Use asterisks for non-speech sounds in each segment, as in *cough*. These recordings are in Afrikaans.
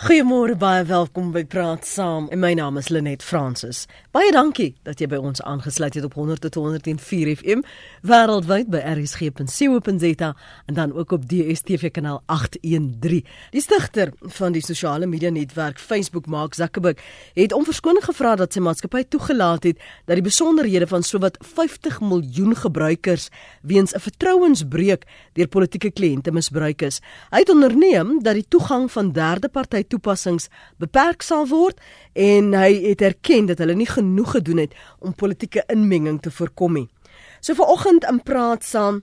Goeiemôre baie welkom by Praat Saam. En my naam is Lenet Fransis. Baie dankie dat jy by ons aangesluit het op 100.104 FM wêreldwyd by rsg.co.za en dan ook op DStv kanaal 813. Die stigter van die sosiale media netwerk Facebook, Mark Zuckerberg, het om verskoning gevra dat sy maatskappy toegelaat het dat die besonderhede van sowat 50 miljoen gebruikers weens 'n vertrouensbreuk deur politieke kliënte misbruik is. Hy het onderneem dat die toegang van derde party toepassings beperk sal word en hy het erken dat hulle nie genoeg gedoen het om politieke inmenging te voorkom nie. So vanoggend in praat saam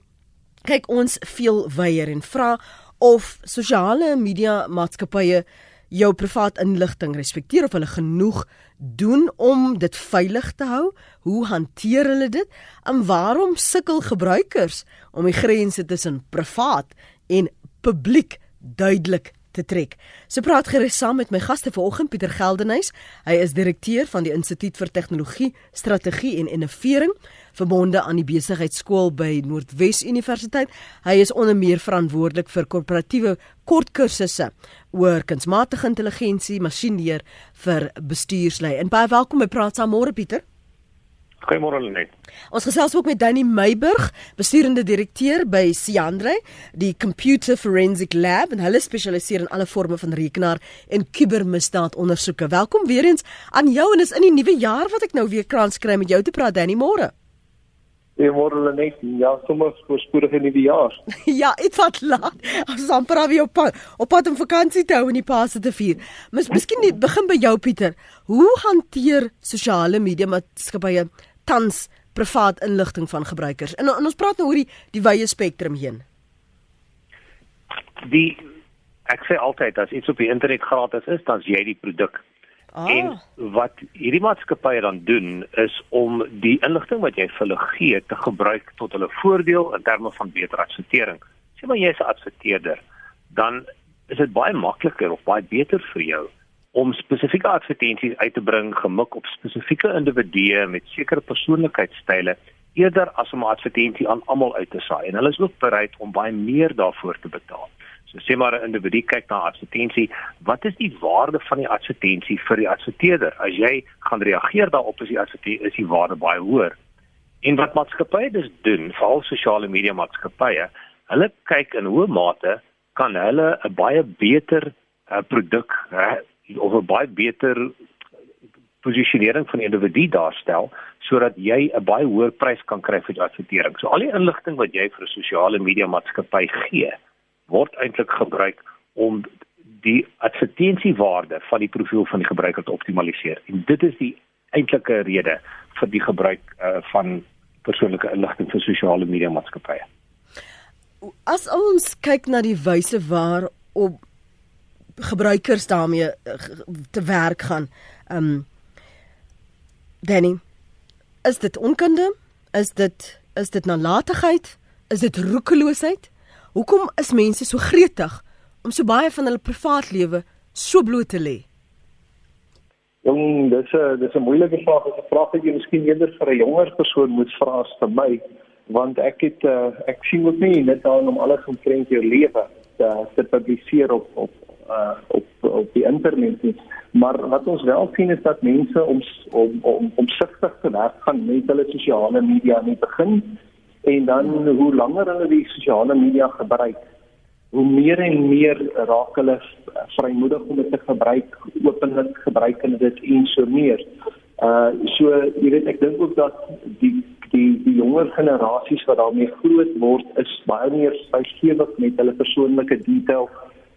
kyk ons veel weier en vra of sosiale media maatskappye jou privaat inligting respekteer of hulle genoeg doen om dit veilig te hou? Hoe hanteer hulle dit? En waarom sukkel gebruikers om die grense tussen privaat en publiek duidelik te trek. So praat gerus saam met my gaste vanoggend Pieter Geldenhuys. Hy is direkteur van die Instituut vir Tegnologie, Strategie en Innovering verbonde aan die besigheidskool by Noordwes Universiteit. Hy is onder meer verantwoordelik vir korporatiewe kortkursusse oor kunsmatige intelligensie, masjienleer vir bestuurslei. En baie welkom by Praat saam môre Pieter. Goeiemôre net. Ons gesels ook met Danny Meiburg, besturende direkteur by Siandre, die Computer Forensic Lab en hulle spesialiseer in alle forme van rekenaar en kubermisdaadondersoeke. Welkom weer eens aan jou en is in die nuwe jaar wat ek nou weer kans kry met jou te praat Danny môre. Goeiemôre net. Ja, sommer voorspoedig in die jaar. *laughs* ja, dit wat laat. Ons aan praat weer op pad, op pad om vakansie te hou en die Paase te vier. Mis, miskien begin by jou Pieter. Hoe hanteer sosiale media maatskappye tans privaat inligting van gebruikers. En, en ons praat nou oor die die wye spektrum heen. Die ek sê altyd as iets op die internet gratis is, dan is jy die produk. Ah. En wat hierdie maatskappye dan doen is om die inligting wat jy vir hulle gee te gebruik tot hulle voordeel in terme van beter advertering. Sê maar jy is 'n adverteerder, dan is dit baie makliker of baie beter vir jou om spesifieke advertensies uit te bring gemik op spesifieke individue met sekere persoonlikheidstyle eerder as om 'n advertensie aan almal uit te saai en hulle is ook bereid om baie meer daarvoor te betaal. So sê maar 'n individu kyk na 'n advertensie, wat is die waarde van die advertensie vir die adverteerder? As jy gaan reageer daarop as die advertensie is die waarde baie hoër. En wat maatskappye dus doen, veral sosiale media maatskappye, hulle kyk in hoe mate kan hulle 'n baie beter uh, produk of 'n baie beter posisionering van die individu daarstel sodat jy 'n baie hoër prys kan kry vir jou advertering. So al die inligting wat jy vir 'n sosiale media maatskappy gee, word eintlik gebruik om die advertensiewaarde van die profiel van die gebruiker te optimaliseer. En dit is die eintlike rede vir die gebruik uh, van persoonlike inligting vir sosiale media maatskappye. As ons kyk na die wyse waarop gebruikers daarmee eh, te werk gaan. Um Danny, is dit onkunde? Is dit is dit nalatigheid? Is dit roekeloosheid? Hoekom is mense so gretig om so baie van hulle privaatlewe so bloot te lê? Jong, dis 'n dis 'n moeilike vraag. Dis 'n vraag wat jy miskien eerder vir 'n jonger persoon moet vra as vir my, want ek het uh, ek sien ook nie net daarin om alles omtrent jou lewe te, te publiseer op op uh, op op die internet nie. Maar wat ons wel sien is dat mense om om om omsigtig te werk gaan met hulle sosiale media in die begin en dan hoe langer hulle die sosiale media gebruik, hoe meer en meer raak hulle vrymoedig om dit te gebruik, openlik gebruik hulle dit en so meer. Uh so jy weet ek dink ook dat die die die jonger generasies wat daarmee groot word is baie meer spesifiek met hulle persoonlike details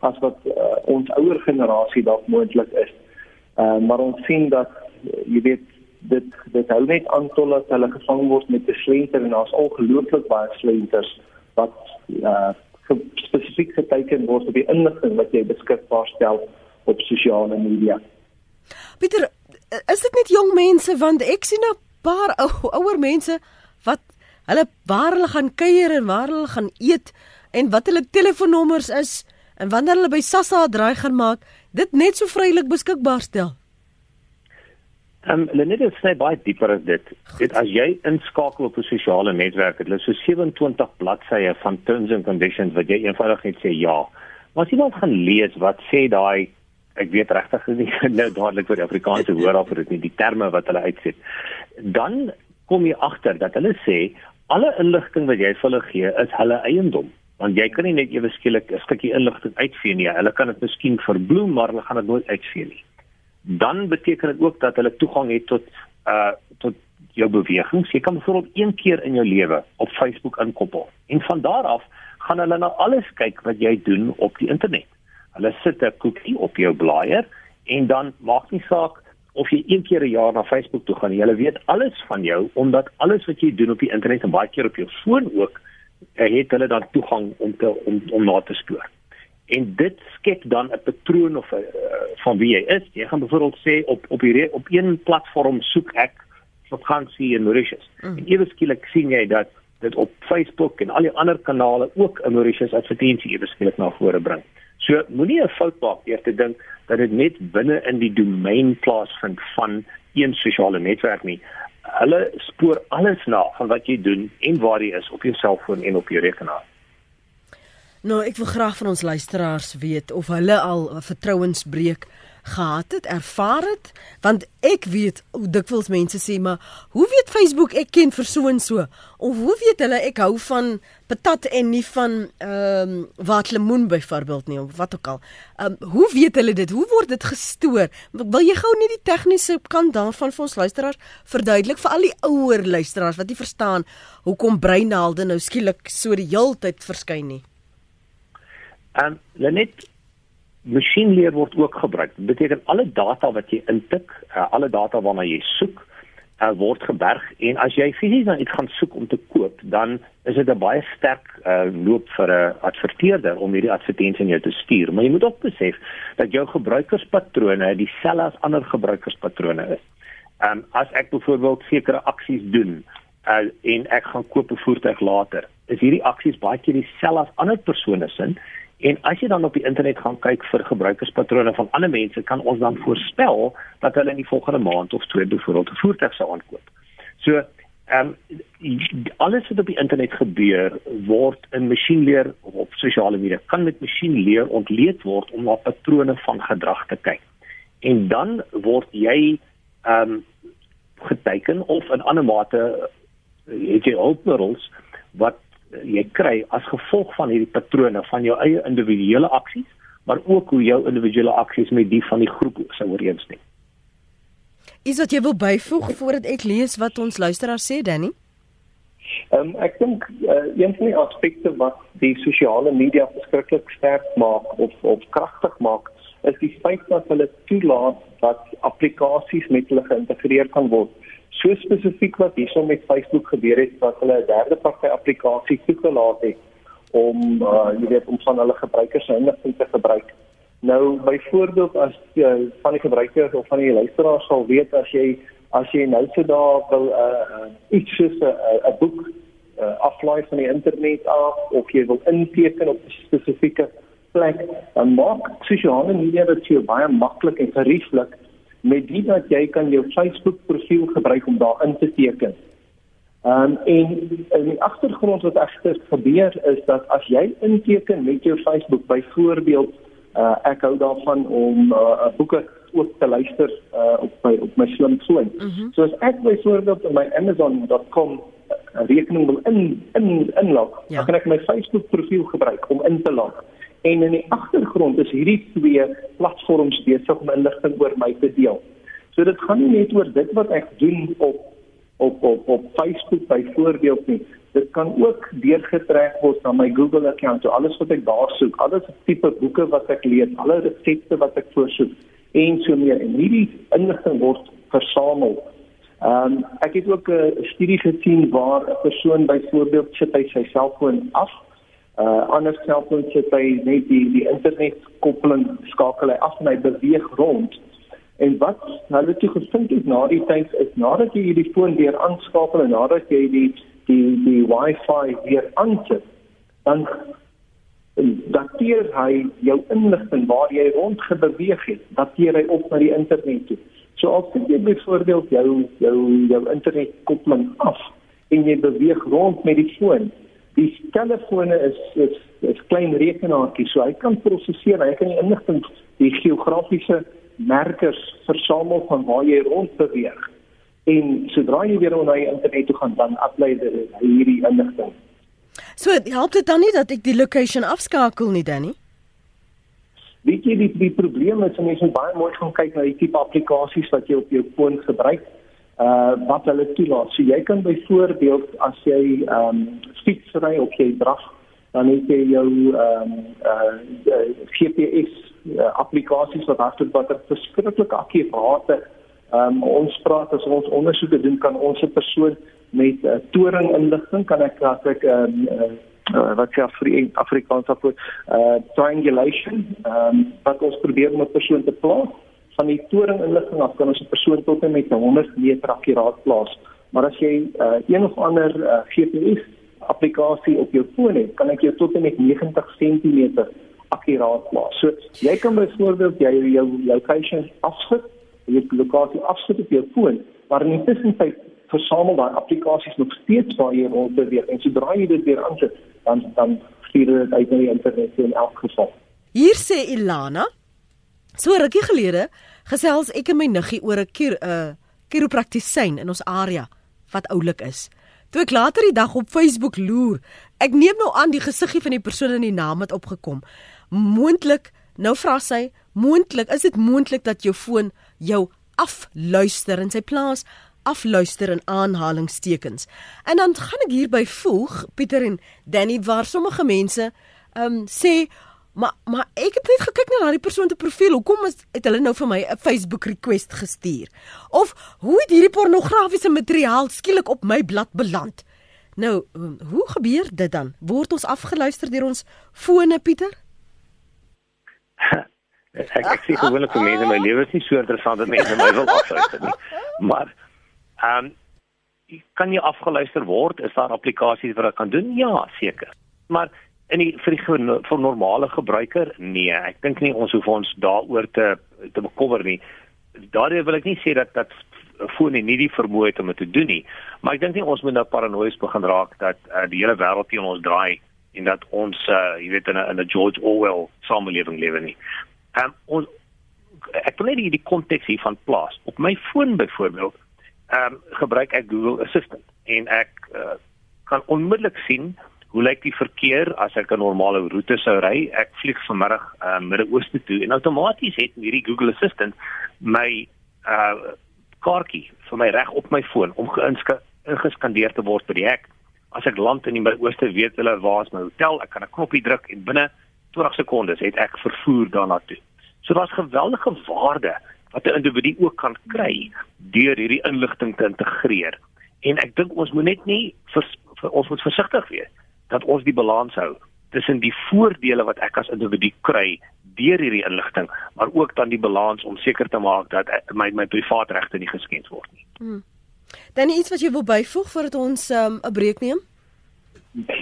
as wat uh, ons ouer generasie dalk moontlik is. Uh, maar ons sien dat uh, jy weet dit dit hou net aan totdat hulle gevang word met 'n slenter en daar's ongelooflik baie slenters wat uh, spesifiek geteken word op die inligting wat jy beskikbaar stel op sosiale media. Pieter, is dit net jong mense want ek sien 'n paar ou, ouer mense wat hulle waar hulle gaan kuier en waar hulle gaan eet en wat hulle telefoonnommers is en wanneer hulle by Sassa 'n draai gaan maak, dit net so vrylik beskikbaar stel. Ehm um, Lenette het sê baie dieper as dit. Dit as jy inskakel op 'n sosiale netwerk, het hulle so 27 bladsye van terms and conditions wat jy eenvoudig net sê ja. Maar as jy dan gaan lees wat sê daai ek weet regtig nie *laughs* nou dadelik vir die Afrikaanse woord of dit nie die terme wat hulle uitset. Dan kom jy agter dat hulle sê alle inligting wat jy vir hulle gee is hulle eiendom want jy kan nie net ewe skielik 'n stukkie inligting uitvee nie. Hulle kan dit miskien verbloem, maar hulle gaan dit nooit uitvee nie. Dan beteken dit ook dat hulle toegang het tot uh tot jou bewegings. Jy kan byvoorbeeld een keer in jou lewe op Facebook inkoppel en van daar af gaan hulle na alles kyk wat jy doen op die internet. Hulle sit 'n cookie op jou blaaier en dan maak nie saak of jy een keer 'n jaar na Facebook toe gaan nie. Hulle weet alles van jou omdat alles wat jy doen op die internet en baie keer op jou foon ook het hulle dan toegang om te om om na te spoor. En dit skep dan 'n patroon of uh, van wie jy is. Jy gaan byvoorbeeld sê op op hierdie op een platform soek ek vakansie in Mauritius. Mm. En ewe skielik sien jy dat dit op Facebook en al die ander kanale ook 'n Mauritius advertensie ewe skielik na vore bring. So moenie 'n fout maak deur te dink dat dit net binne in die domein plaasvind van een sosiale netwerk nie hulle spoor alles na van wat jy doen en waar jy is op jou selfoon en op jou rekenaar. Nou, ek wil graag van ons luisteraars weet of hulle al 'n vertrouensbreuk gehad het, ervaar het, want ek weet hoe dikwels mense sê maar hoe weet Facebook ek ken vir so en so of hoe weet hulle ek hou van patat en nie van ehm um, wat lemoen byvoorbeeld nie of wat ook al. Ehm um, hoe weet hulle dit? Hoe word dit gestoor? Wil jy gou net die tegniese kant daarvan vir ons luisteraars verduidelik vir al die ouer luisteraars wat nie verstaan hoekom breinhaalde nou skielik so die heeltyd verskyn nie? Ehm um, net masjienleer word ook gebruik. Dit beteken alle data wat jy intik, uh, alle data waarna jy soek, uh, word geberg en as jy fisies dan iets gaan soek om te koop, dan is dit 'n baie sterk uh, loop vir 'n adverteerder om hierdie advertensie aan jou te stuur. Maar jy moet ook besef dat jou gebruikerspatrone dieselfde as ander gebruikerspatrone is. Ehm um, as ek byvoorbeeld sekere aksies doen uh, en ek gaan koop 'n voertuig later, is hierdie aksies baie keer dieselfde as ander persone se En as jy dan op die internet gaan kyk vir gebruikerspatrone van ander mense, kan ons dan voorspel dat hulle in die volgende maand of twee byvoorbeeld 'n voertuig sou aankoop. So, ehm um, alles wat op die internet gebeur word in masjienleer op sosiale media kan met masjienleer ontleed word om na patrone van gedrag te kyk. En dan word jy ehm um, geteken of in ander mate het jy hulpmiddels wat jy kry as gevolg van hierdie patrone van jou eie individuele aksies, maar ook hoe jou individuele aksies met die van die groep sou ooreenstem. Is dit jy wil byvoeg voordat ek lees wat ons luisteraar sê Danny? Ehm um, ek dink uh, een van die aspekte wat die sosiale media verskriklik sterk maak of of kragtig maak, is die feit dat hulle toelaat dat applikasies met hulle geïntegreer kan word so spesifiek wat hierso met Facebook gebeur het wat hulle 'n derde party applikasie toegelaat het om uh, jy weet om van hulle gebruikers se inligting te gebruik. Nou byvoorbeeld as uh, van die gebruikers of van die luisteraars sal weet as jy as jy nou so daar wil uh, iets soos 'n uh, 'n boek uh, aflaai van die internet af of jy wil inteken op 'n spesifieke plek, dan maak sosiale media dit vir jou baie maklik en gerieflik met dit dat jy kan jou Facebook profiel gebruik om daar in te teken. Um, en in die agtergrond wat egter gebeur is dat as jy inteken met jou Facebook byvoorbeeld uh, ek hou daarvan om uh, boeke ook te luister uh, op my op my slimfoon. Mm -hmm. So as ek byvoorbeeld op my amazon.com rekening wil in in inlog, ja. dan kan ek my Facebook profiel gebruik om in te log. En in die agtergrond is hierdie twee platforms besig om inligting oor my te deel. So dit gaan nie net oor dit wat ek doen op op op op Facebook byvoorbeeld nie. Dit kan ook deurgetrek word na my Google account. So alles wat ek daar soek, alles tipe boeke wat ek lees, alle resepte wat ek voorsoek en so meer. En hierdie inligting word versamel. Ehm um, ek het ook 'n studie gesien waar 'n persoon byvoorbeeld sit hy sy selfoon af uh ander selfoon sit hy net die die internet koppeling skakel hy af en hy beweeg rond. En wat hulle toe gevind het na die tyd is nadat jy hierdie foon weer aanskakel en nadat jy die die die wifi weer aansit dan dateer hy jou inligting waar jy rond gebeweeg het dateer hy op na die internet toe. So as jy byvoorbeeld jou jou jou internet koppeling af en jy beweeg rond met die foon die telefone is is is klein rekenaartjies so hy kan prosesseer hy kan die inligting die geografiese merkers versamel van waar jy rond beweeg. En sodra jy weer na die internet toe gaan, dan apply jy hierdie inligting. So help dit dan nie dat ek die location afskakel nie, Danny? Weet jy die die probleem is mense moet baie mooi gaan kyk na die tipe applikasies wat jy op jou foon gebruik. Uh wat hulle toelaat. So jy kan byvoorbeeld as jy ehm um, fietsry op jy draf, dan het jy jou ehm um, uh GPS uh, applikasies wat hardop wat 'n verskriklike akkurate ehm um, ons praat as ons ondersoeke doen kan ons 'n persoon met uh, toring inligting kan ek as ek ehm um, uh, uh, wat sê Afri Afrikaans op uh triangulation ehm um, wat ons probeer om 'n persoon te plaas van die toring inligting af kan ons 'n persoon tot en met 100 meter akkuraat plaas. Maar as jy uh, een of ander uh, GPS applikasie op jou foon het kan ek jou tot en met 90 cm akkuraat plaas. So jy kan byvoorbeeld jy jou location afsit jy lokasie afsit op jou foon maar in die tussentyd versamel daai applikasies nog steeds waar jy rond beweeg. En sodra jy dit weer aansit dan dan stuur dit uit na die internet in elk geval. Hier sê Ilana, so rukkie gelede gesels ek en my niggie oor 'n keer 'n uh, chiropraktisyn in ons area wat oulik is. Toe ek later die dag op Facebook loer, ek neem nou aan die gesiggie van die persoon in die naam het opgekom. Moontlik, nou vra sy, moontlik, is dit moontlik dat jou foon jou afluister in sy plaas afluister in aanhalingstekens. En dan gaan ek hierby voeg Pieter en Danny waar sommige mense ehm um, sê maar maar ek het net gekyk na daardie persoon se profiel. Hoekom is het hulle nou vir my 'n Facebook request gestuur? Of hoe het hierdie pornografiese materiaal skielik op my blad beland? Nou, um, hoe gebeur dit dan? Word ons afgeluister deur ons fone, Pieter? *laughs* ek ek sê gewoonlik vir mense my lewe is nie so interessant dat mense my wil afluister nie. *laughs* Maar Ehm um, kan jy afgeluister word? Is daar toepassings wat dit kan doen? Ja, seker. Maar in die vir die vir normale gebruiker, nee, ek dink nie ons hoef ons daaroor te te bekommer nie. Daardie wil ek nie sê dat dat foon nie die vermoë het om dit te doen nie, maar ek dink nie ons moet nou paranoïes begin raak dat uh, die hele wêreld teen ons draai en dat ons uh, jy weet in 'n in 'n George Orwell samelewing lewe nie. Ehm um, ons ek wil net die konteks hier van plaas. Op my foon byvoorbeeld ehm um, gebruik ek Google Assistant en ek uh, kan onmiddellik sien hoe lyk die verkeer as ek 'n normale roete sou ry. Ek vlieg vanmiddag uh, Midde-Ooste toe en outomaties het hierdie Google Assistant my uh kaartjie vir my reg op my foon om geïnskandeer te word by die hek. As ek land in die Midde-Ooste, weet hulle waar is my hotel. Ek kan 'n knoppie druk en binne 20 sekondes het ek vervoer daarna toe. So daar's geweldige waarde wat 'n individu ook kan kry deur hierdie inligting te integreer. En ek dink ons moet net nie vers, vir, ons moet versigtig wees dat ons die balans hou tussen die voordele wat ek as individu kry deur hierdie inligting, maar ook dan die balans om seker te maak dat my my privaatregte nie geskend word nie. Hmm. Dan iets wat jy wil byvoeg voordat ons um, 'n um, breek neem?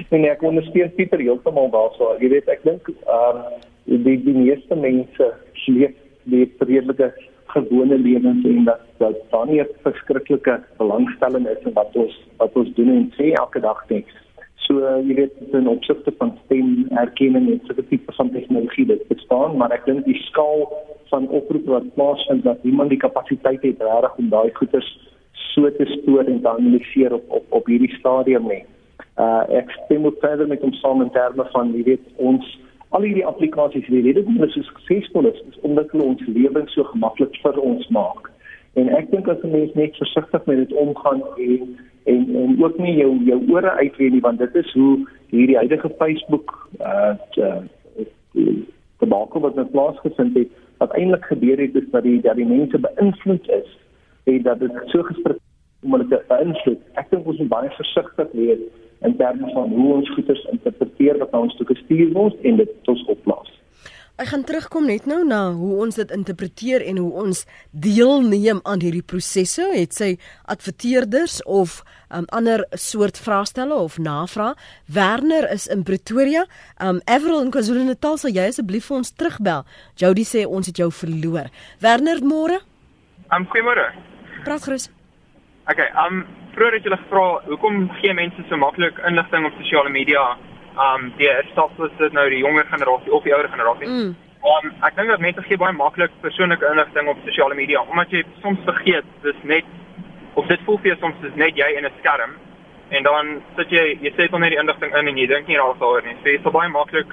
Nee, ek ondersteun Pieter heeltemal daarso. Jy weet, ek dink ehm um, die die meeste mense leef die redelike gewone lewens en dat dat daar nie 'n verskriklike belangstelling is in wat ons wat ons doen en sê elke dag nie. So jy weet in opsigte van stem erkenning en 'n tipe van tegnologie dit bestaan, maar ek dink die skaal van oproep wat plaasvind dat iemand die kapasiteit het regtig om daai goeders so te stoor en te analiseer op op op hierdie stadium nie. Uh ek stem ook verder met hom saam in terme van jy weet ons al hierdie applikasies die rede hoekom hulle so suksesvol is is omdat hulle ons lewens so gemaklik vir ons maak. En ek dink as 'n mens net versigtig met dit omgaan en en en ook nie jou jou ore uitwee nie want dit is hoe hierdie huidige Facebook uh te maak wat met plaasgevind het wat eintlik gebeur het is dat die dat die mense beïnvloed is en dat dit so gespring om hulle te beïnvloed. Ek dink ons moet baie versigtig wees in terme van hoe ons goeders interpreteer wat ons toe gestuur word en dit ons oplos. Ek gaan terugkom net nou na hoe ons dit interpreteer en hoe ons deelneem aan hierdie prosesse. Het sy adverteerders of um, ander soort vraestelle of navraag. Werner is in Pretoria. Um Everal in KwaZulu-Natal, sal jy asseblief vir ons terugbel? Jody sê ons het jou verloor. Werner, môre? Um goeiemôre. Praat gerus. Okay, um vroeër het julle gevra hoekom gee mense so maklik inligting op sosiale media? Um die stap is dit nou die jonger generasie of die ouer generasie. Mm. Um, ek dink dat mense gee baie maklik persoonlike inligting op sosiale media omdat jy soms vergeet dis net of dit voel vir jou soms is net jy in 'n skerm en dan sit jy jy sê dan net die inligting in en jy dink nie daaroor nie. So dit is baie maklik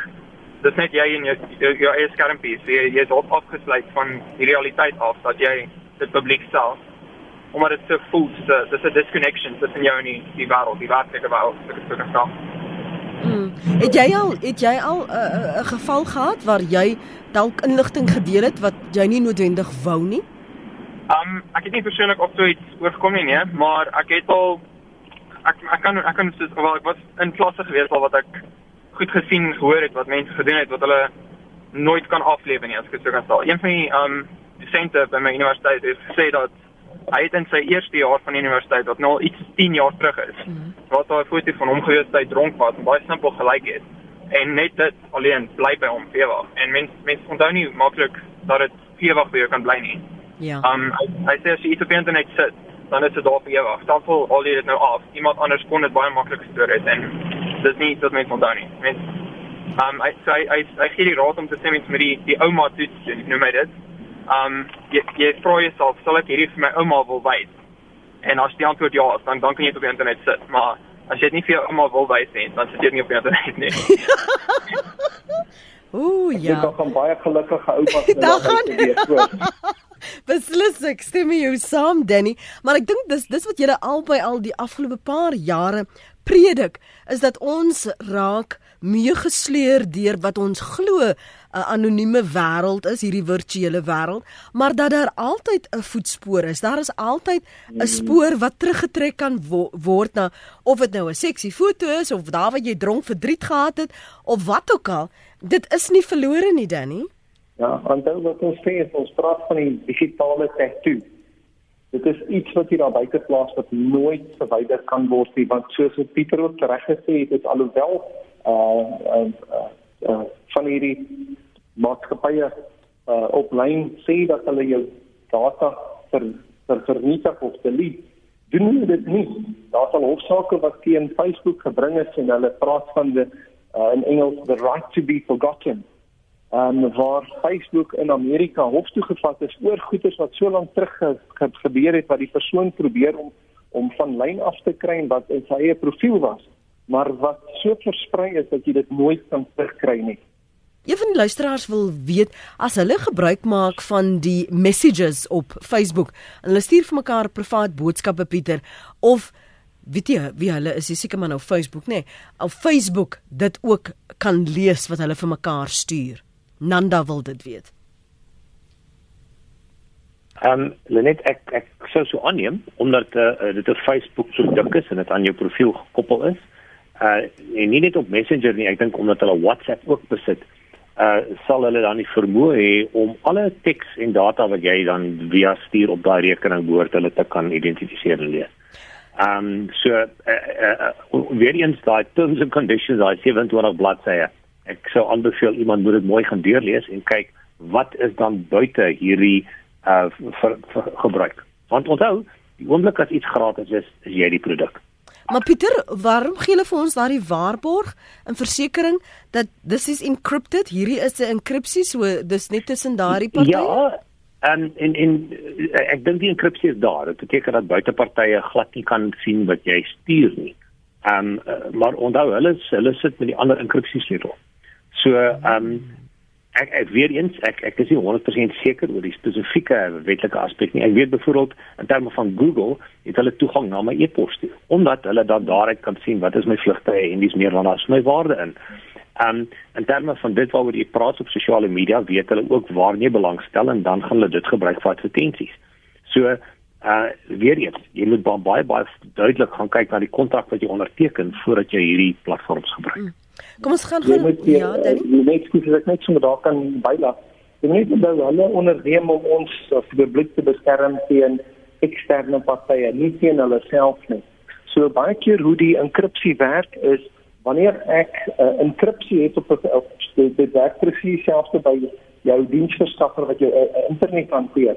dis net jy en jou jou, jou eie skermpie. So jy, jy is op afgesluit van die realiteit af dat jy dit publiek stel omdat dit so voel so dis 'n disconnection tussen jou en die, die wêreld, die werklike wêreld, het dit gesê. Hmm. Het jy al het jy al 'n uh, 'n geval gehad waar jy dalk inligting gedeel het wat jy nie noodwendig wou nie? Um ek het nie persoonlik op so iets oorgekom nie, nee, maar ek het al ek ek kan ek kan soos wel ek was in klasse gewees al wat ek goed gesien gehoor het wat mense gedoen het wat hulle nooit kan aflewe nie as ek dit so kan stel. Een van die um dosente by my universiteit het gesê dat hy het in sy eerste jaar van universiteit wat nou al iets 10 jaar terug is. Mm. Wat daar 'n foto van hom gewees het hy dronk was en baie simpel gelyk het. En net dit alleen bly by hom ewig. En mens mens onthou nie maklik dat dit ewig by jou kan bly nie. Ja. Um hy, hy sê as jy iets op internet sit, dan is dit daar vir ewig. Voel al dit nou af. Iemand anders kon dit baie maklik gestoor het en dis nie wat mense onthou nie. Mens um hy sê hy, hy, hy gee die raad om te sê mens met die die ouma toets noem hy dit um jy jy vra jouself sal ek hierdie vir my ouma wil wys en as die antwoord ja is dan dan kan jy dit op die internet sit maar as jy dit nie vir jou ouma wil wys nie dan sit jy nie op die internet nie *laughs* Ooh ja. Ek het nog baie gelukkige oupas *laughs* in die weer. *laughs* Beslis ek stem jou saam Danny, maar ek dink dis dis wat julle albei al die afgelope paar jare predik is dat ons raak meegesleer deur wat ons glo 'n anonieme wêreld is, hierdie virtuele wêreld, maar dat daar altyd 'n voetspoor is. Daar is altyd 'n spoor wat teruggetrek kan wo word na of dit nou 'n seksie foto is of daar waar jy dronk verdriet gehad het of wat ook al. Dit is nie verlore nie, Danny. Ja, want dan wat ons sê is ons praat van die digitale tattoo. Dit is iets wat hier daar buite plaas wat nooit verwyder kan word nie, want soos Pieter ook reg gesê het, dit alhoewel uh uh, uh, uh van hierdie maatskappye uh op lyn sê dat hulle jou data ver ver vernietig of delete. Doen hulle dit nie? Daar's al hofsaake wat teen Facebook gebring is en hulle praat van die uh, in Engels the right to be forgotten. En um, waar Facebook in Amerika hof toe gevat is oor goederes wat so lank terug ge ge gebeur het wat die persoon probeer om om van lyn af te kry wat in sy eie profiel was maar wat so versprei is dat jy dit nooit kan terugkry nie Een van die luisteraars wil weet as hulle gebruik maak van die messages op Facebook en hulle stuur vir mekaar privaat boodskappe Pieter of weet jy wie hulle is, jy seker maar nou Facebook nê. Nee, op Facebook dit ook kan lees wat hulle vir mekaar stuur. Nanda wil dit weet. Ehm um, Lenet ek ek sou so aanneem omdat uh, dit 'n Facebook produk is en dit aan jou profiel gekoppel is. Uh en nie net op Messenger nie, ek dink omdat hulle WhatsApp ook besit uh sal hulle dan nie vermoë hê om alle teks en data wat jy dan via stuur op daai rekening behoort hulle te kan identifiseer en lees. Um so uh, uh, uh, weer eens daai terms and conditions daai 27 bladsye. Ek sou aanbeveel iemand moet dit mooi gaan deurlees en kyk wat is dan buite hierdie uh vir, vir gebruik. Want onthou, die oomblik as iets gratis is, is jy die produk. Maar Pieter, waarom gee hulle vir ons daardie waarborg en versekering dat dis is encrypted? Hierdie is 'n enkripsie, so dis net tussen daardie partye. Ja, en en en ek dink die enkripsie is daar. Dit beteken dat buitepartye glad nie kan sien wat jy stuur nie. Ehm um, maar onthou hulle hulle sit met die ander enkripsie sleutel. So ehm um, ek ek weer eens ek ek is nie 100% seker oor die spesifieke wetlike aspek nie. Ek weet byvoorbeeld in terme van Google het hulle toegang na my e-pos toe omdat hulle dan daaruit kan sien wat is my vlugte en dis meer dan as my waarde in. Um in terme van dit waaroor jy praat op sosiale media, weet hulle ook waar jy belangstel en dan gaan hulle dit gebruik vir advertensies. So uh weer eens, jy moet baie baie duidelik gaan kyk na die kontrak wat jy onderteken voordat jy hierdie platforms gebruik. Mm. Kom ons gaan gaan ja, eh, dan. Die net skuis ek net sommer daar kan bylaat. Jy moet onthou hulle onderneem om ons as publiek te beskerm teen eksterne partye, nie teen hulle self nie. So baie keer hoe die enkripsie werk is wanneer ek 'n uh, eh, enkripsie het op op dit werk presies selfs by jou diensverskaffer wat jou uh, internet hanteer.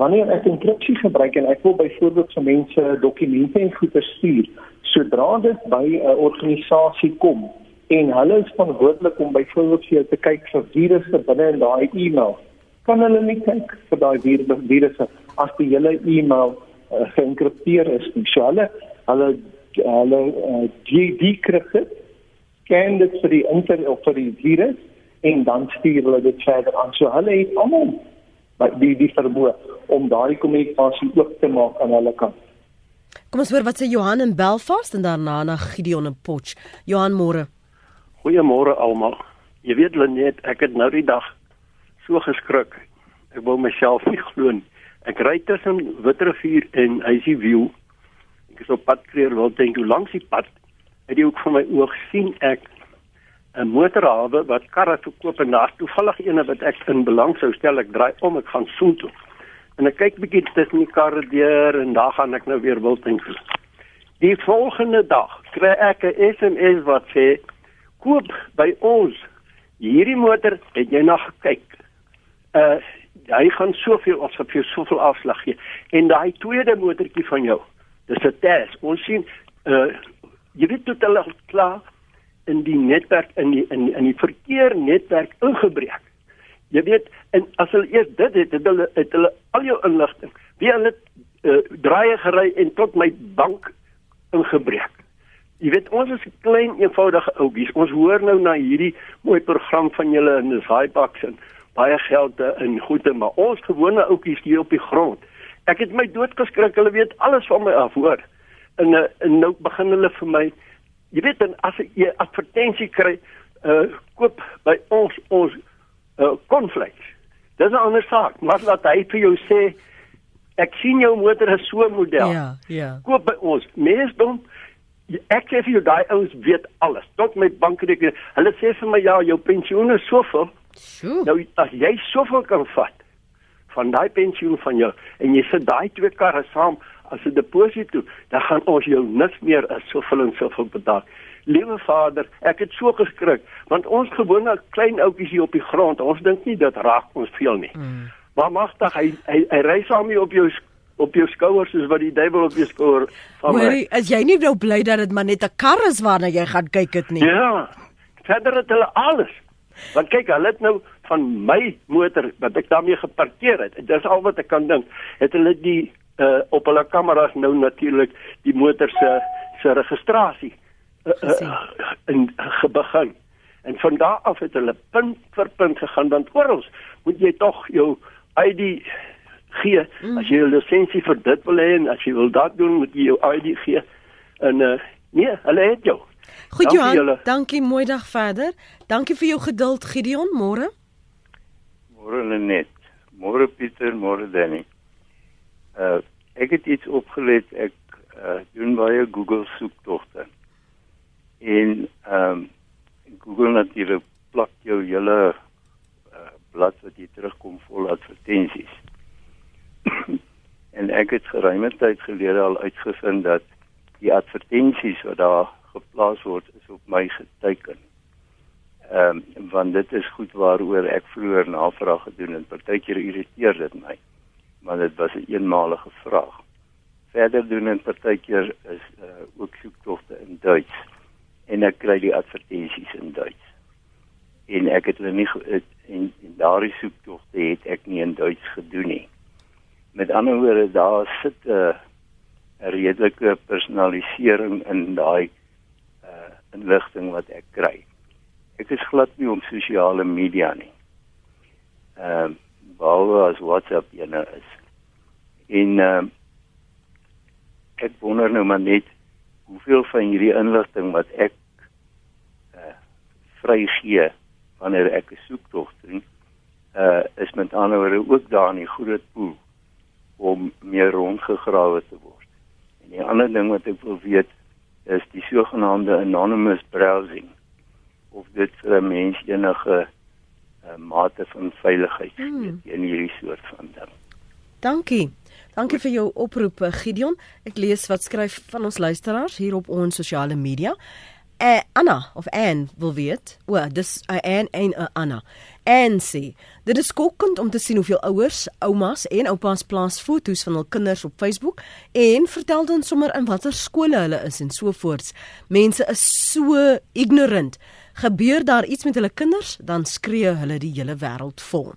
Wanneer ek enkripsie gebruik en ek wil byvoorbeeld vir mense dokumente en goede stuur, sodra dit by 'n organisasie kom, en hulle is verantwoordelik om byvoorbeeld vir jou te kyk vir virusse binne in daai e-mail. Kan hulle nie kyk vir daai virusse as die hele e-mail uh, geënkripteer is nie. So hulle hulle hulle uh, die dekripte scan dit vir die inter of vir die virus en dan stuur hulle dit verder aan. So hulle het almal die die vermoë om daai kommunikasie oop te maak aan hulle kant. Kom ons hoor wat sê Johan in Belfast en daarna na Gideon in Potch. Johan môre. Goeiemôre almal. Jy weet Lenet, ek het nou die dag so geskrik. Ek wou myself *laughs* nie glo nie. Ek ry tussen Witrifuur en Huisie View. Ek is op pad kreer wil dink hoe lank die pad. Uit die hoek van my oog sien ek 'n motorhawe wat karre verkoop en daar toevallig eene wat ek in belang sou stel. Ek draai om, ek gaan soen toe. En ek kyk bietjie tussen die karre deur en daar gaan ek nou weer wil dink. Die volgende dag kry ek 'n SMS wat sê koop by ons. Hierdie motor het jy na gekyk. Uh hy gaan soveel of so vir soveel afslag gee. En daai tweede motortjie van jou, dis 'n test. Ons sien uh jy weet tot hulle klaar in die netwerk in die in die, in die verkeer netwerk ingebreek. Jy weet en as hulle eers dit het, het hulle het hulle al jou inligting. Wie hulle uh, draaie gery en tot my bank ingebreek. Jy weet ons is 'n klein eenvoudige ouetjies. Ons hoor nou na hierdie mooi program van julle in die Hybox en baie geld in goede, maar ons gewone ouetjies hier op die grond. Ek het my doodgeskrik. Hulle weet alles van my af, hoor. En, eh, en nou begin hulle vir my jy weet dan as jy advertensie kry, uh koop by ons ons uh konfliks. Dis 'n ander saak, maar laat hy vir jou sê ek sien jou motor is so 'n model. Ja, ja. Koop by ons. Meesdom ek sê vir jou daai ouens weet alles. Tot met bankrekening. Hulle sê vir my ja, jou pensioen is soveel. Sjoe. Nou as jy soveel kan vat van daai pensioen van jou en jy sit daai twee karre saam as 'n deposito, dan gaan ons jou niks meer as soveel en soveel betaal. Liewe Vader, ek het so geskrik want ons gewone klein ouetjies hier op die grond, ons dink nie dit raak ons veel nie. Mm. Maar magtig hy hy, hy ry saam hier op jou op jou skouers soos wat die duiwel op jou skouer van my. Hoorie, as jy nie nou bly dat dit maar net 'n kar is waarna jy gaan kyk dit nie. Ja. Verder het hulle alles. Want kyk, hulle het nou van my motor wat ek daarmee geparkeer het. Dis al wat ek kan dink. Het hulle die uh op hulle kameras nou natuurlik die motor se se registrasie uh, uh, in gebegin. En van daar af het hulle punt vir punt gegaan want oral moet jy tog jou ID gee mm. as jy 'n lisensie vir dit wil hê en as jy wil dat doen moet jy jou ID gee. En uh, nee, hulle het jou. Goed dankie Johan, julle. dankie mooi dag verder. Dankie vir jou geduld Gideon, môre. Môre Lenet. Môre Pieter, môre Danny. Uh ek het iets opgelet. Ek uh doen baie Google soektogte. En ehm um, Google natuurlik plak jou hele uh, blad wat jy terugkom vol advertensies. *clears throat* en ek het geruime tyd gelede al uitgevind dat die advertensies wat daar geplaas word is op my geteken. Ehm um, want dit is goed waaroor ek vroeër navraag gedoen en partykeer irriteer dit my. Maar dit was 'n een eenmalige vraag. Verder doen en partykeer is uh, ook soektogte in Duits en ek kry die advertensies in Duits. En ek het hulle nie en, en daardie soektogte het ek nie in Duits gedoen nie. Met ander woorde daar sit 'n uh, redelike personalisering in daai uh inligting wat ek kry. Ek is glad nie op sosiale media nie. Ehm uh, behalwe as WhatsApp ene is. En uh, ek wonder nou maar net hoeveel van hierdie inligting wat ek uh vrygee wanneer ek 'n soektog doen, uh is met ander woorde ook daar in die groot pool om meer rondgegrawe te word. En die ander ding wat ek wil weet is die sogenaamde anonymous browsing of dit vir 'n mens enige uh, mate van veiligheid hmm. in hierdie soort van ding. Dankie. Dankie vir jou oproep Gideon. Ek lees wat skryf van ons luisteraars hier op ons sosiale media. Eh Anna of Ann wil weet. O, dis 'n uh, Ann en uh, Anna. En sê, dit is skokkend om te sien hoeveel ouers, oumas en oupas plaas foto's van hul kinders op Facebook en vertel dan sommer in watter skole hulle is en so voorts. Mense is so ignorant. Gebeur daar iets met hulle kinders, dan skree hulle die hele wêreld vol.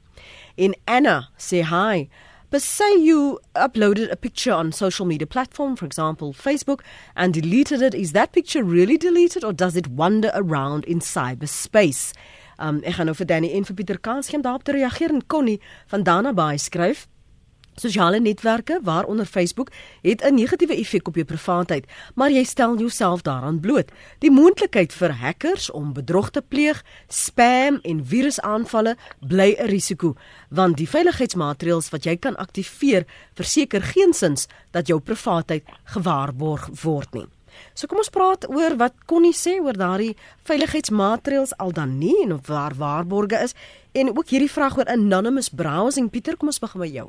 En Anna sê hi. But say you uploaded a picture on social media platform, for example, Facebook, and deleted it. Is that picture really deleted or does it wander around in cyberspace? Um, ek gaan nou vir Danny en vir Pieter kans om daarop te reageer en Connie van Dana Bay skryf. Sosiale netwerke, waaronder Facebook, het 'n negatiewe effek op jou privaatheid, maar jy stel jouself daaraan bloot. Die moontlikheid vir hackers om bedrog te pleeg, spam en virusaanvalle bly 'n risiko, want die veiligheidsmaatreëls wat jy kan aktiveer, verseker geensins dat jou privaatheid gewaarborg word nie. So kom ons praat oor wat Connie sê oor daardie veiligheidsmaatreëls al dan nie en of waar waarborge is en ook hierdie vraag oor anonymous browsing. Pieter, kom ons begin met jou.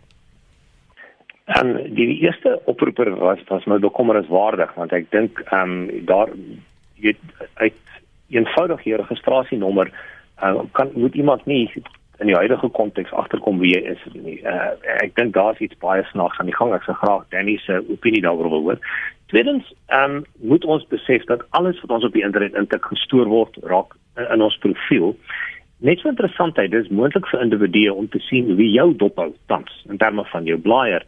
En um, die, eerste oproeper was was my bekommerniswaardig want ek dink ehm um, daar jy uit eenvoudig jou registrasienommer uh, kan moet iemand nie in die huidige konteks agterkom wie jy is nie. Uh, ek dink daar's iets baie snaaks aan die gang. Ek sou graag Danny se opinie daaroor wil hoor. Tweedens, ehm um, moet ons besef dat alles wat ons op die internet intik gestoor word raak in, in ons profiel. Net so interessant, dit is moontlik vir individue om te sien wie jou dophou tans in terme van jou blaaier.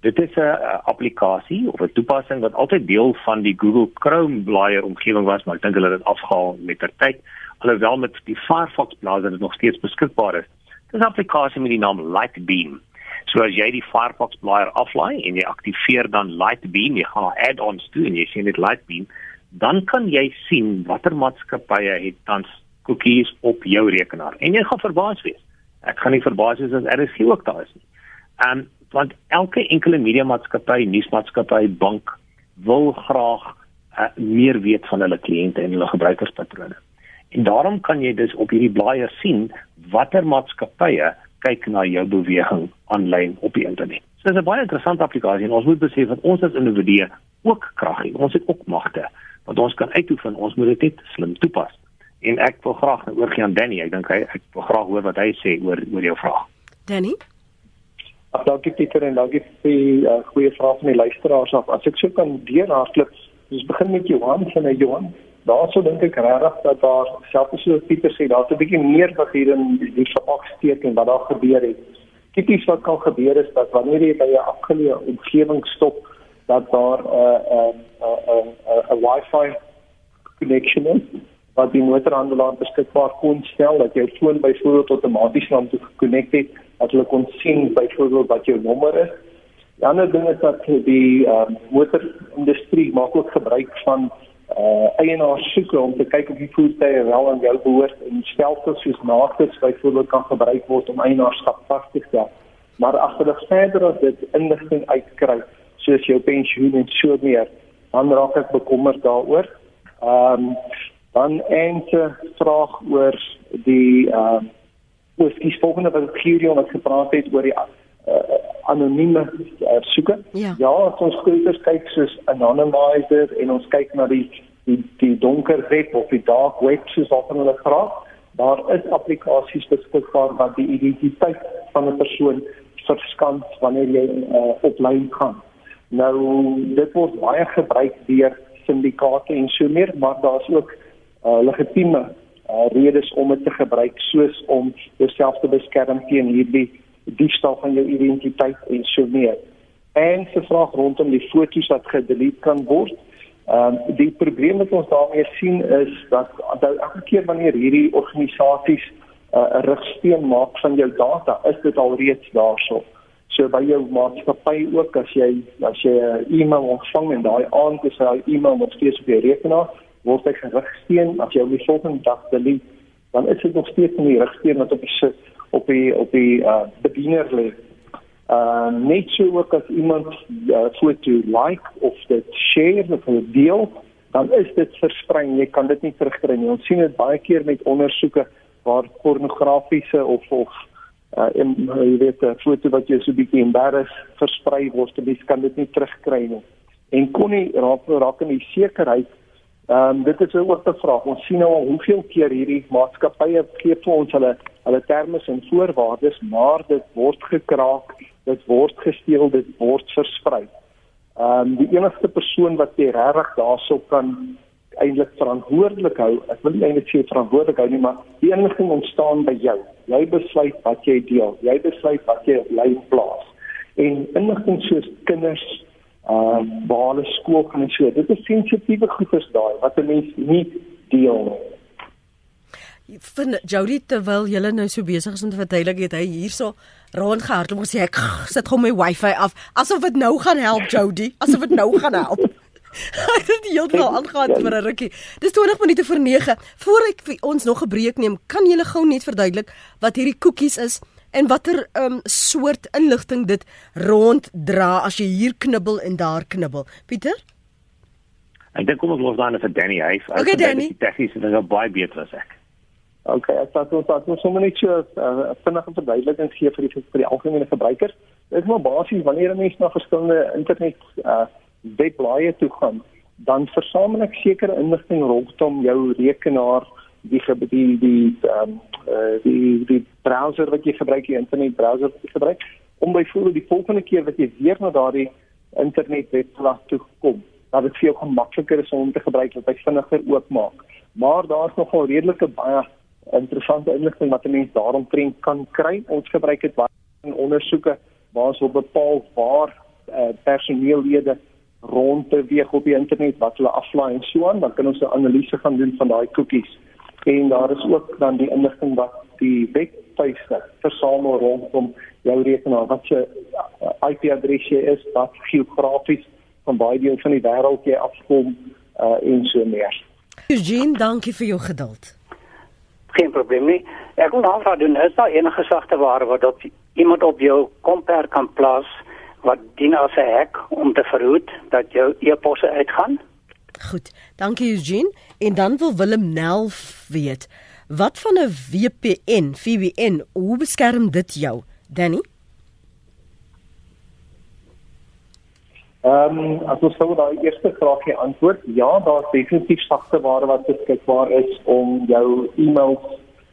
Dit is 'n applikasie of 'n toepassing wat altyd deel van die Google Chrome blaaier omgewing was, maar ek dink hulle het dit afgehaal met ter tyd. Alhoewel met die Firefox blaaier dit nog steeds beskikbaar is. Dis 'n applikasie met die naam Lightbeam. So as jy die Firefox blaaier aflaai en jy aktiveer dan Lightbeam, jy gaan na add-ons toe en jy sien dit Lightbeam, dan kan jy sien watter maatskappye het tans cookies op jou rekenaar. En jy gaan verbaas wees. Ek gaan nie verbaas wees as RSG ook daar is nie. En want elke enkele media maatskappy, nuusmaatskappy, bank wil graag uh, meer weet van hulle kliënte en hulle gebruikerspatrone. En daarom kan jy dus op hierdie blaaier sien watter maatskappye kyk na jou beweging aanlyn op die internet. So dis 'n baie interessante applikasie en ons moet besef dat ons as individue ook krag het. Ons het ook magte wat ons kan uitoefen. Ons moet dit net slim toepas. En ek wil graag nou oorgie aan Danny. Ek dink hy ek wil graag hoor wat hy sê oor oor jou vraag. Danny Ag dankie Pieter en dankie vir die uh, goeie vrae van die luisteraars af. As ek so kan deurhardloop, ons begin met Johan van die Johan. Daarso dink ek regtig dat daar selfs so Pieter sê daar's 'n bietjie meer wat hier in die verpak steek en wat daar gebeur het. Tipies wat kan gebeur is dat wanneer jy by 'n afgeleë omgewing stop, dat daar 'n 'n 'n 'n Wi-Fi connection is wat die motorhandelaar beskikbaar kon stel dat jou foon byvoorbeeld outomaties na hom toe gekonnekt het dat hulle kon sien byvoorbeeld wat jou nommer is. Die ander ding is dat die uh, motorindustrie maak ook gebruik van uh eienaars soeke om te kyk of die voertuie wel aan jou behoort en stelsels soos NACS byvoorbeeld kan gebruik word om eienaarskap vas te stel. Maar as hulle verder as dit inligting uitkry, soos jou pensioen en so meer, dan raak ek bekommerd daaroor. Ehm um, dan 'n vraag oor die ehm uh, oor die volgende wat Gideon wat gepraat het oor die uh, anonieme uh, soeke. Ja, ja ons skryfers kyk soos anonymizer en ons kyk na die die die donker web of die dark web soos wat hulle graag. Daar is applikasies beskikbaar wat die identiteit van 'n persoon verskans wanneer jy uh, op lyn gaan. Nou dit word baie gebruik deur syndikaate en so meer, maar daar's ook uh, legitieme uh, redes om dit te gebruik soos om jouself te beskerm teen hierdie diefstal van jou identiteit en so meer. En se vraag rondom die foto's wat gedelete kan word. Ehm um, die probleem wat ons daarmee sien is dat elke keer wanneer hierdie organisasies 'n uh, rigsteen maak van jou data, is dit alreeds daarso. So by jou maatskappy ook as jy as jy 'n e-mail ontvang en daai aand is daai e-mail nog steeds op jou rekenaar, word hy gerigsteen as jy op die volgende dag delete dan is dit nog steeds in die rigsteen wat op die op die op die uh bediener lê. Uh net so ook as iemand uh, foto like of dit share of dit deel, dan is dit versprei. Jy kan dit nie terugkry nie. Ons sien dit baie keer met ondersoeke waar pornografiese of of uh en jy weet 'n foto wat jy so bietjie embarrass versprei word, jy kan dit nie terugkry nie. En kon nie raak raak in die sekerheid Ehm um, dit is 'n vraag. Ons sien nou al hoeveel keer hierdie maatskappye gee vir ons hulle hulle terme en voorwaardes, maar dit word gekraak, dit word gesteel, dit word versprei. Ehm um, die enigste persoon wat jy regtig daarso kan eintlik verantwoordelik hou. Ek wil nie eintlik sê verantwoordelik hou nie, maar die inligting ontstaan by jou. Jy besluit wat jy deel. Jy besluit wat jy op lyn plaas. En inligting soos kinders uh waar hulle skool gaan en so. Dit is sensitiewe goeders daai wat 'n mens nie deel nie vind Jody terwyl jy nou so besig is om te verduidelik het hy hierso rondgehardloop en sê ek sit hom my wifi af asof dit nou gaan help Jody asof dit nou gaan help *laughs* Ek het die hele dag aangaan vir 'n rukkie. Dis 20 minute voor 9. Voor ek ons nog 'n breek neem, kan jy gou net verduidelik wat hierdie koekies is en watter um, soort inligting dit ronddra as jy hier knibbel en daar knibbel. Pieter? Ek dink kom ons los dan vir Danny Huys. Okay, Danny. Tegnies is nou baie beter as ek. Okay, ek sê ons het ons sommer net so 'n uh, vinnige verduideliking gee vir die vir die algemene gebruikers. Dit is maar basies wanneer 'n mens na verskillende internet uh webblaaie toe gaan, dan versamel ek sekere inligting rondom jou rekenaar, die die die ehm um, uh, die die browser wat jy gebruik, die internet browser wat jy gebruik, om byvoorbeeld die volgende keer wat jy weer na daardie internet webblad toe kom, dat dit vir jou gemakliker is om te gebruik, dat hy vinniger oopmaak. Maar daar's nogal redelike baie interessante inligting wat 'n mens daaromtrent kan kry. Ons gebruik dit baie in ondersoeke waar ons op bepaal waar uh, personeellede rondbeweeg op die internet wat hulle aflaai en so aan, dan kan ons 'n analise gaan doen van daai cookies. En daar is ook dan die inligting wat die webtuiste versamel rondom jou rekenaar wat se uh, IP-adres jy is, wat geografies van baie deel van die wêreld jy afkom uh, en so meer. Eugene, dankie vir jou geduld geen probleem nie. Ek wil navraag doen, is daar enige sagte ware wat op iemand op jou komper kan plaas wat dien as 'n hek om te verhoed dat jou e-posse uitgaan? Goed, dankie Eugene. En dan wil Willem Nel weet, wat van 'n VPN, VPN, hoe beskerm dit jou, Danny? Ehm um, as ons sou daai eerste vraagie antwoord, ja, daar's definitief sagte ware wat beskikbaar is om jou e-mails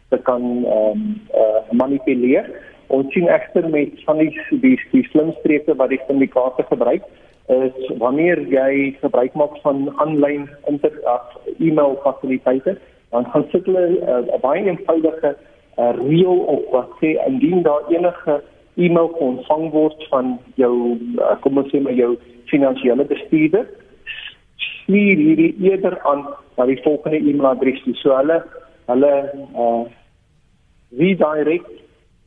te kan ehm um, uh, manipuleer. Ons sien egter met van die die, die slimstreke wat die syndikaate gebruik is wanneer jy gebruik maak van aanlyn interag e-mail fasiliteite, dan gaan sit hulle uh, 'n uh, baie eenvoudige uh, reël op wat sê indien daar enige e-mail ontvang word van jou uh, kom ons sê maar jou finansiële bestuurder stuur hierdie eerder aan na die volgende e-mailadres toe. So hulle hulle uh redirect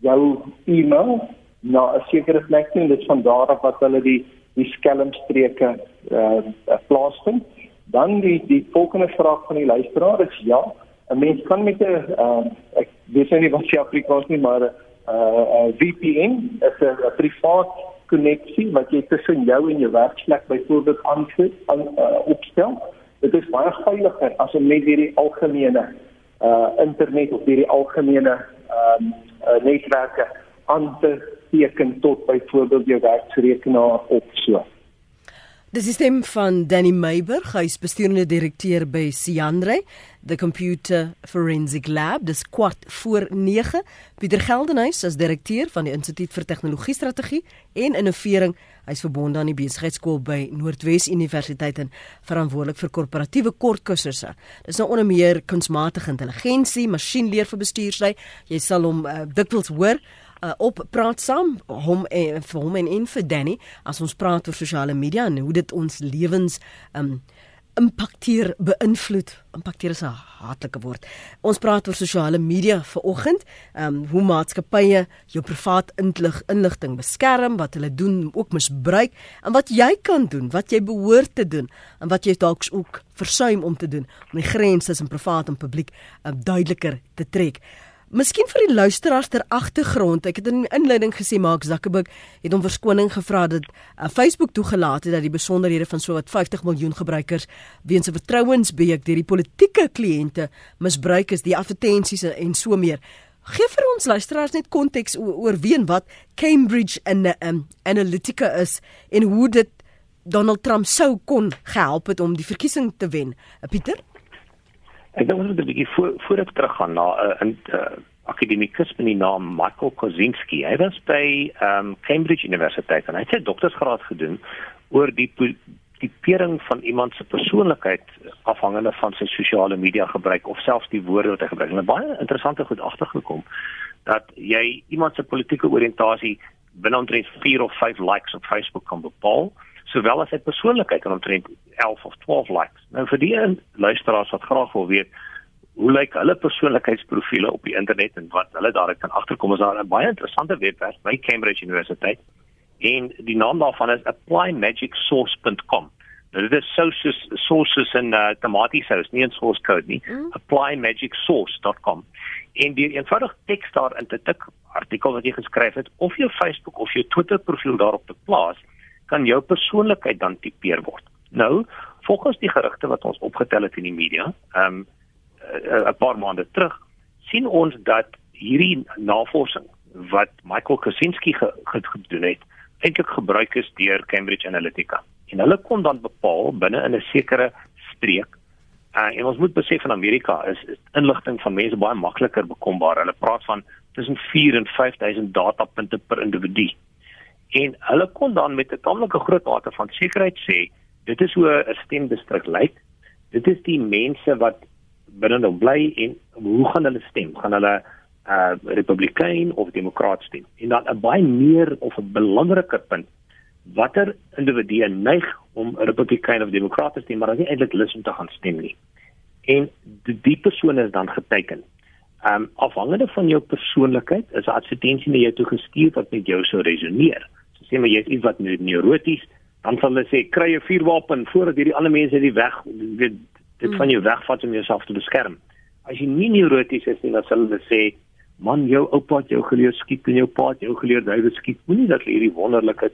jou e-mail na 'n sekere plek en dit van daar af wat hulle die die skelmstreke uh plaasvind. Dan die die volgende vraag van die luisteraar is ja, 'n mens kan met 'n uh ek weet nie wat se Afrikaans nie, maar 'n uh, uh VPN is 'n privaat koneksie wat jy tussen jou en jou werksplek byvoorbeeld aansluit aan uh, opstel. Dit is baie veiliger as om net hierdie algemene uh internet of hierdie algemene ehm um, uh, netwerke aan te teken tot byvoorbeeld jou werksrekenaar of so. Dis die stem van Danny Meiberg, hy is bestuurende direkteur by Siandre, the Computer Forensic Lab. Dis kwart voor 9. Pieter Geldenhuys as direkteur van die Instituut vir Tegnologie Strategie en Innovering. Hy's verbonde aan die besigheidskool by Noordwes Universiteit en verantwoordelik vir korporatiewe kortkursusse. Dis nou onder meer kunsmatige intelligensie, masjienleer vir bestuursry. Jy sal hom uh, dikwels hoor uh, op praat saam hom en vir hom en en vir Danny as ons praat oor sosiale media en hoe dit ons lewens um impakteer beïnvloed. Impakteer is 'n hartlike woord. Ons praat oor sosiale media vir oggend um hoe maatskappye jou privaat inlig inligting beskerm wat hulle doen ook misbruik en wat jy kan doen wat jy behoort te doen en wat jy dalk ook versuim om te doen om die grense tussen privaat en publiek uh, duideliker te trek Miskien vir die luisteraars ter agtergrond. Ek het in die inleiding gesê Mark Zuckerberg het hom verskoning gevra dat uh, Facebook toegelaat het dat die besonderhede van so wat 50 miljoen gebruikers weens 'n vertrouensbreuk deur die politieke kliënte misbruik is, die advertensies en so meer. Gee vir ons luisteraars net konteks oor, oor wie en wat Cambridge en um, Analytica is en hoe dit Donald Trump sou kon gehelp het om die verkiesing te wen. Uh, Pieter Ek dink ons moet 'n bietjie voor voor ek teruggaan na 'n uh, uh, akademikus met die naam Michael Kozinski. Hy was by um, Cambridge Universiteit en hy het sy doktorsgraad gedoen oor die tipering van iemand se persoonlikheid afhangende van sy sosiale media gebruik of selfs die woorde wat hy gebruik. Hulle baie interessante goed agtergekom dat jy iemand se politieke oriëntasie binne omtrent 4 of 5 likes op Facebook kan bepaal, sowel as sy persoonlikheid kan omtrent 11 of 12 likes. Nou vir die luisteraars wat graag wil weet hoe lyk hulle persoonlikheidsprofiele op die internet en wat hulle daar kan agterkom is daar 'n baie interessante webwerf by Cambridge Universiteit en die naam daarvan is applyMagicSource.com. Nou dit is sources sources in uh, tomatiesous, nie 'n source code nie. Mm. applyMagicSource.com. En die eenvoudig teks daar in 'n tik artikel wat jy geskryf het of jou Facebook of jou Twitter profiel daarop te plaas, kan jou persoonlikheid dan tipeer word. Nou, volgens die gerugte wat ons opgetel het in die media, ehm um, 'n paar maande terug, sien ons dat hierdie navorsing wat Michael Kosinski gedoen het, eintlik gebruik is deur Cambridge Analytica. En hulle kon dan bepaal binne in 'n sekere streek uh, en ons moet besef in Amerika is, is inligting van mense baie makliker bekombaar. Hulle praat van tussen 4 en 5000 datapunte per individu. En hulle kon dan met 'n tamelike groot mate van sekerheid sê dit is hoe 'n stemdistrik lyk. Dit is die mense wat binne nou bly en hoe gaan hulle stem? Gaan hulle uh republikein of demokraat stem. En dan 'n baie meer of 'n belangriker punt watter individue neig om republikein of demokraat te stem, maar hulle is eintlik lus om te gaan stem nie. En die, die persoon is dan geteken. Um afhangende van jou persoonlikheid is 'n advertensie na jou toe gestuur wat met jou sou resoneer. Sê maar jy is iets wat neuroties, dan sal hulle sê kry 'n vuurwapen voordat hierdie ander mense die weg weet dit van jou wegvat om jouself te beskerm. As jy nie neuroties is nie, dan sal hulle sê man jou oupa het jou geleer skiet en jou pa het jou geleer duiwes skiet moenie dat jy hierdie wonderlike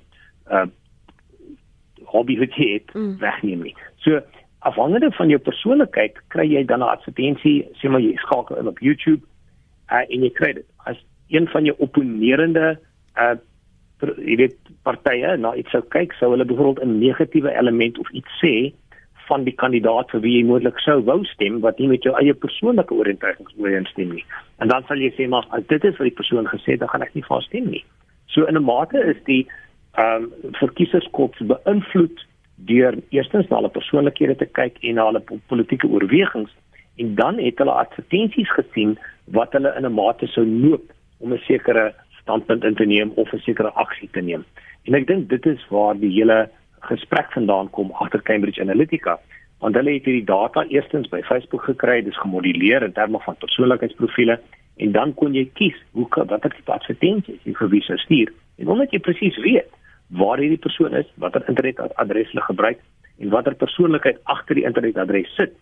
uh hobby het het mm. wegneem nie so afhangende van jou persoonlikheid kry jy dan 'n advertensie sê maar jy skakel in op YouTube uh en jy kry dit as een van jou opponerende uh jy weet partye na iets sou kyk sou hulle byvoorbeeld 'n negatiewe element of iets sê van die kandidaat vir wie jy moontlik sou wou stem wat nie met jou eie persoonlike oortuigings ooreenstem nie. En dan sal jy sê maar as dit is wat die persoon gesê het, dan gaan ek nie vir stem nie. So in 'n mate is die ehm um, verkieserskops beïnvloed deur eerstens na hulle persoonlikhede te kyk en na hulle politieke oorwegings en dan het hulle advertensies gesien wat hulle in 'n mate sou noop om 'n sekere standpunt in te neem of 'n sekere aksie te neem. En ek dink dit is waar die hele gesprek vandaan kom agter Cambridge Analytica want hulle het hierdie data eerstens by Facebook gekry dis gemoduleer in terme van persoonlikheidsprofiele en dan kon jy kies hoe watter tipe advertensies jy vir wie sou stuur en omdat jy presies weet waar hierdie persoon is watter internetadres hulle gebruik en watter persoonlikheid agter die internetadres sit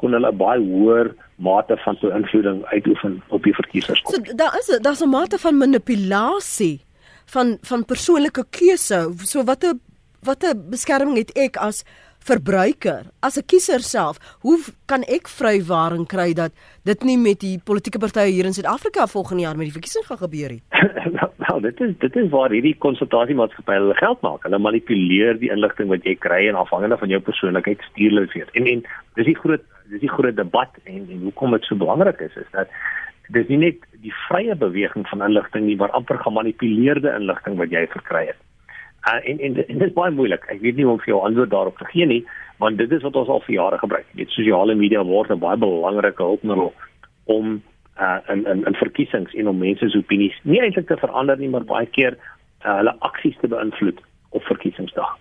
kon hulle baie hoër mate van beïnvloeding uitoefen op die verkiesers. So daar is daar's 'n mate van manipulasie van van persoonlike keuse. So watter watter beskerming het ek as verbruiker, as 'n kiezer self? Hoe kan ek vrywaring kry dat dit nie met die politieke partye hier in Suid-Afrika volgende jaar met die verkiesing gaan gebeur nie? *laughs* Wel, dit is dit is waar hierdie konsultasiemaatskappye hulle geld maak. Hulle manipuleer die inligting wat jy kry en afhangende van jou persoonlikheid stuur hulle vir. En en dis die groot dis die groot debat en en hoekom dit so belangrik is is dat dis nie net die vrye beweging van inligting nie, maar amper gemanipuleerde inligting wat jy verkry het. Uh, en en, en dit is baie moeilik. Ek weet nie hoe om vir jou antwoord daarop te gee nie, want dit is wat ons al vir jare gebruik. Dit sosiale media word 'n baie belangrike hulpmiddel om uh in in in verkiesings en om mense se opinies nie eintlik te verander nie, maar baie keer uh, hulle aksies te beïnvloed op verkiesingsdag.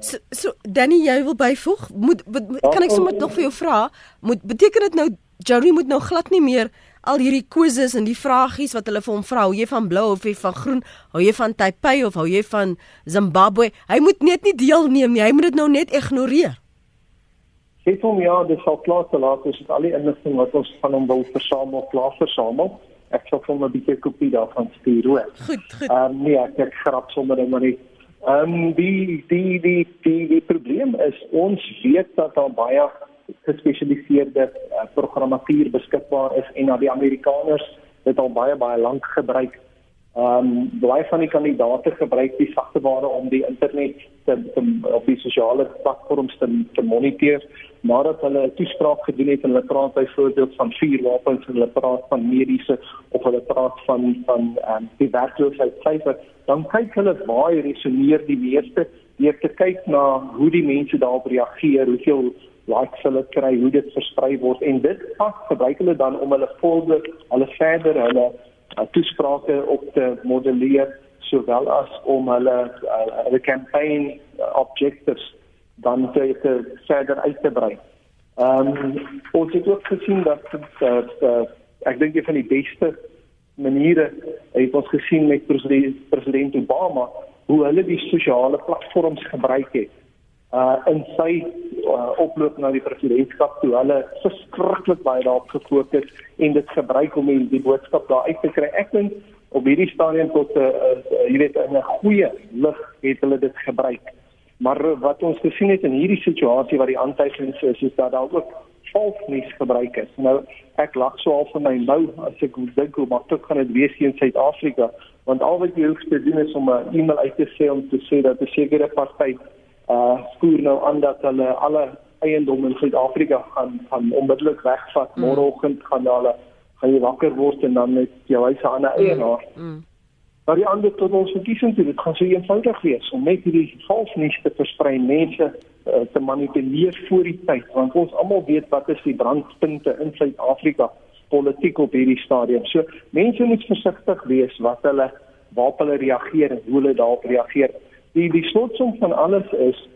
So, so Danny, jy wil byvoeg? Moet, moet kan ek sommer nog vir jou vra? Moet beteken dit nou Jerry moet nou glad nie meer al hierdie quizzes en die vragies wat hulle vir hom vra, hou jy van blou of jy van groen, hou jy van Taipei of hou jy van Zimbabwe? Hy moet net nie deelneem nie, hy moet dit nou net ignoreer. Sê hom ja, dis al klaar te laat, dis al die inligting wat ons van hom wil versamel, klaar versamel. Ek sal hom 'n bietjie kopie daarvan stuur hoor. Goed, goed. Ehm um, nee, ek het grap sommer net maar nie. Ehm um, die die die die die probleem is ons weet dat daar baie gespesialiseerde uh, programmatuur beskikbaar is en dat die Amerikaners dit al baie baie lank gebruik. Ehm um, baie van die kandidaate gebruik die sagteware om die internet te, te op die sosiale platforms te, te moniteer nadat hulle 'n toespraak gedoen het en hulle praat byvoorbeeld van vuurwapens en hulle praat van mediese of hulle praat van van ehm um, die werkloosheid syfer dan kyk hulle waar resoneer die meeste. Deur te kyk na hoe die mense daarop reageer, hoeveel likes hulle kry, hoe dit versprei word en dit pas gebruik hulle dan om hulle volgers, hulle verder hulle uh, toesprake op te modelleer sowel as om hulle uh, hulle campaign objectives dan te, te verder uit te brei. Ehm um, ons het ook gesien dat uh, uh, ek dink een van die beste maniere het ons gesien met president, president Obama hoe hulle die sosiale platforms gebruik het uh in sy uh, oploop na die presidentskap toe hulle verskriklik baie daarop gefokus en dit gebruik om die, die boodskap daar uit te kry. Ek dink op hierdie stadium tot 'n uh, uh, jy weet 'n goeie lig het hulle dit gebruik. Maar wat ons gesien het in hierdie situasie wat die aantuigings is, is dat daar ook valsnuus gebruik is. Nou ek lag so al vir my nou as ek dink hoe maklik gaan dit wees hier in Suid-Afrika want al wat jy hoef te doen is om 'n e-mail uit te sê om te sê dat 'n sekere party uh spoor nou aan dat hulle alle eiendom in Suid-Afrika gaan gaan onmiddellik wegvat. Mm. Môreoggend gaan hulle gaan jy wakker word en dan met jou huis aan 'n eienaar. Mm. mm. Maar die ander tot ons verkiesing toe, dit gaan so eenvoudig wees om net hierdie valsnuus te versprei, mense uh, te manipuleer voor die tyd, want ons almal weet wat is die brandpunte in Suid-Afrika politiek op hierdie stadium. So mense moet versigtig wees wat hulle waarop hulle reageer en hoe hulle daarop reageer die die slotsom van alles is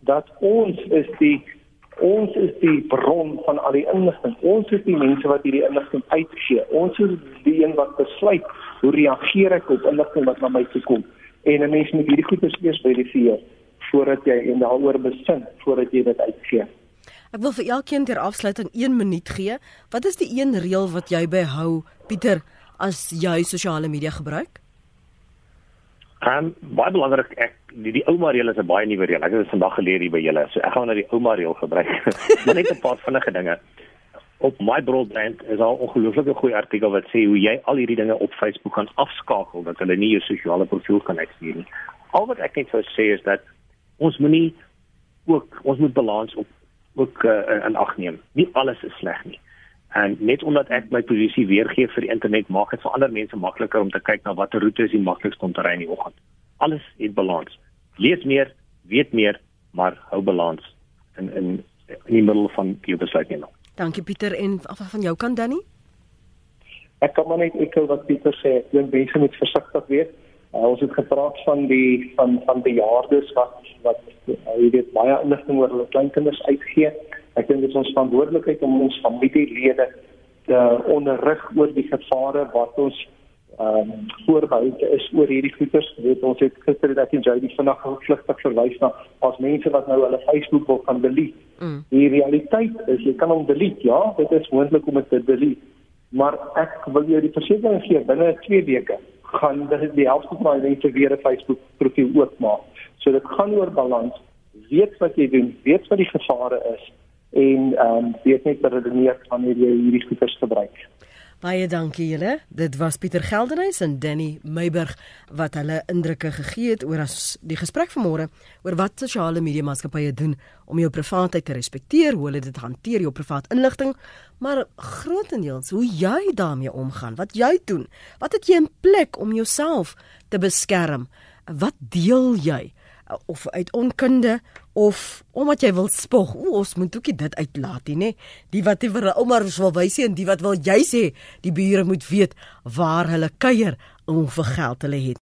dat ons is die ons is die bron van al die inligting. Ons is die mense wat hierdie inligting uitgee. Ons is die een wat besluit hoe reageer ek op inligting wat na my toe kom. En 'n mens moet hierdie goeie eers verifieer voordat jy en daaroor besin voordat jy dit uitgee. Ek wil vir elkeen ter afsluiting 1 minuut gee. Wat is die een reël wat jy behou, Pieter, as jy sosiale media gebruik? Ehm um, baie belangrik ek die, die ouma reël is 'n baie nuwe reël. Ek het dit vandag geleer hier by julle. So ek gaan nou die ouma reël gebruik. *laughs* maar net 'n paar vinnige dinge. Op my broadband is al 'n ongelooflike goeie artikel wat sê hoe jy al hierdie dinge op Facebook kan afskakel dat hulle nie jou sosiale profiel kan uitstuur nie. Al wat ek net sou sê is dat ons moenie ook ons moet balans op ook uh, in ag neem. Nie alles is sleg nie. En net omdat ek my posisie weergee vir die internet, maak dit vir ander mense makliker om te kyk na watter roete is die maklikste om te ry in die oggend. Alles het balans. Lees meer, weet meer, maar hou balans in in in die middel van jou besluitneming. Dankie Pieter en af van jou kan Danny. Ek kan maar net ekel wat Pieter sê. Ek dink mense moet versigtig wees. Uh, ons het gepraat van die van van bejaardes wat wat uh, jy weet baie inligting oor hulle kleinkinders uitgee. Ek dink dit is ons verantwoordelikheid om ons familielede te onderrig oor die gevare wat ons ehm um, voorbehoud is oor hierdie goeters. Weet ons het gister dat jy jy vanaand vlugtig verwys na as mense wat nou hulle Facebook wil gaan delete. Mm. Die realiteit is jy kan hom delete, ja, dit is moontlik om dit te delete. Maar ek wil jou die versekering gee binne 2 weke gaan dit die helfte van die mense weer 'n Facebook profiel oopmaak. So dit gaan oor balans. Weet wat jy doen, weet wat die gevare is en ehm um, weet net dat dit nie wanneer jy hierdie goeders gebruik. Baie dankie julle. Dit was Pieter Geldenhuys en Danny Meiburg wat hulle indrukke gegee het oor as die gesprek vanmôre oor wat sosiale media maatskappye doen om jou privaatheid te respekteer, hoe hulle dit hanteer jou privaat inligting, maar grootendeels hoe jy daarmee omgaan, wat jy doen. Wat het jy in plek om jouself te beskerm? Wat deel jy? Of uit onkunde of omdat jy wil spog. O, ons moet ookie dit uitlaat nie, nê? Die wat vir ouma wil wys en die wat wil jy sê die bure moet weet waar hulle kuier en hoeveel geld hulle het.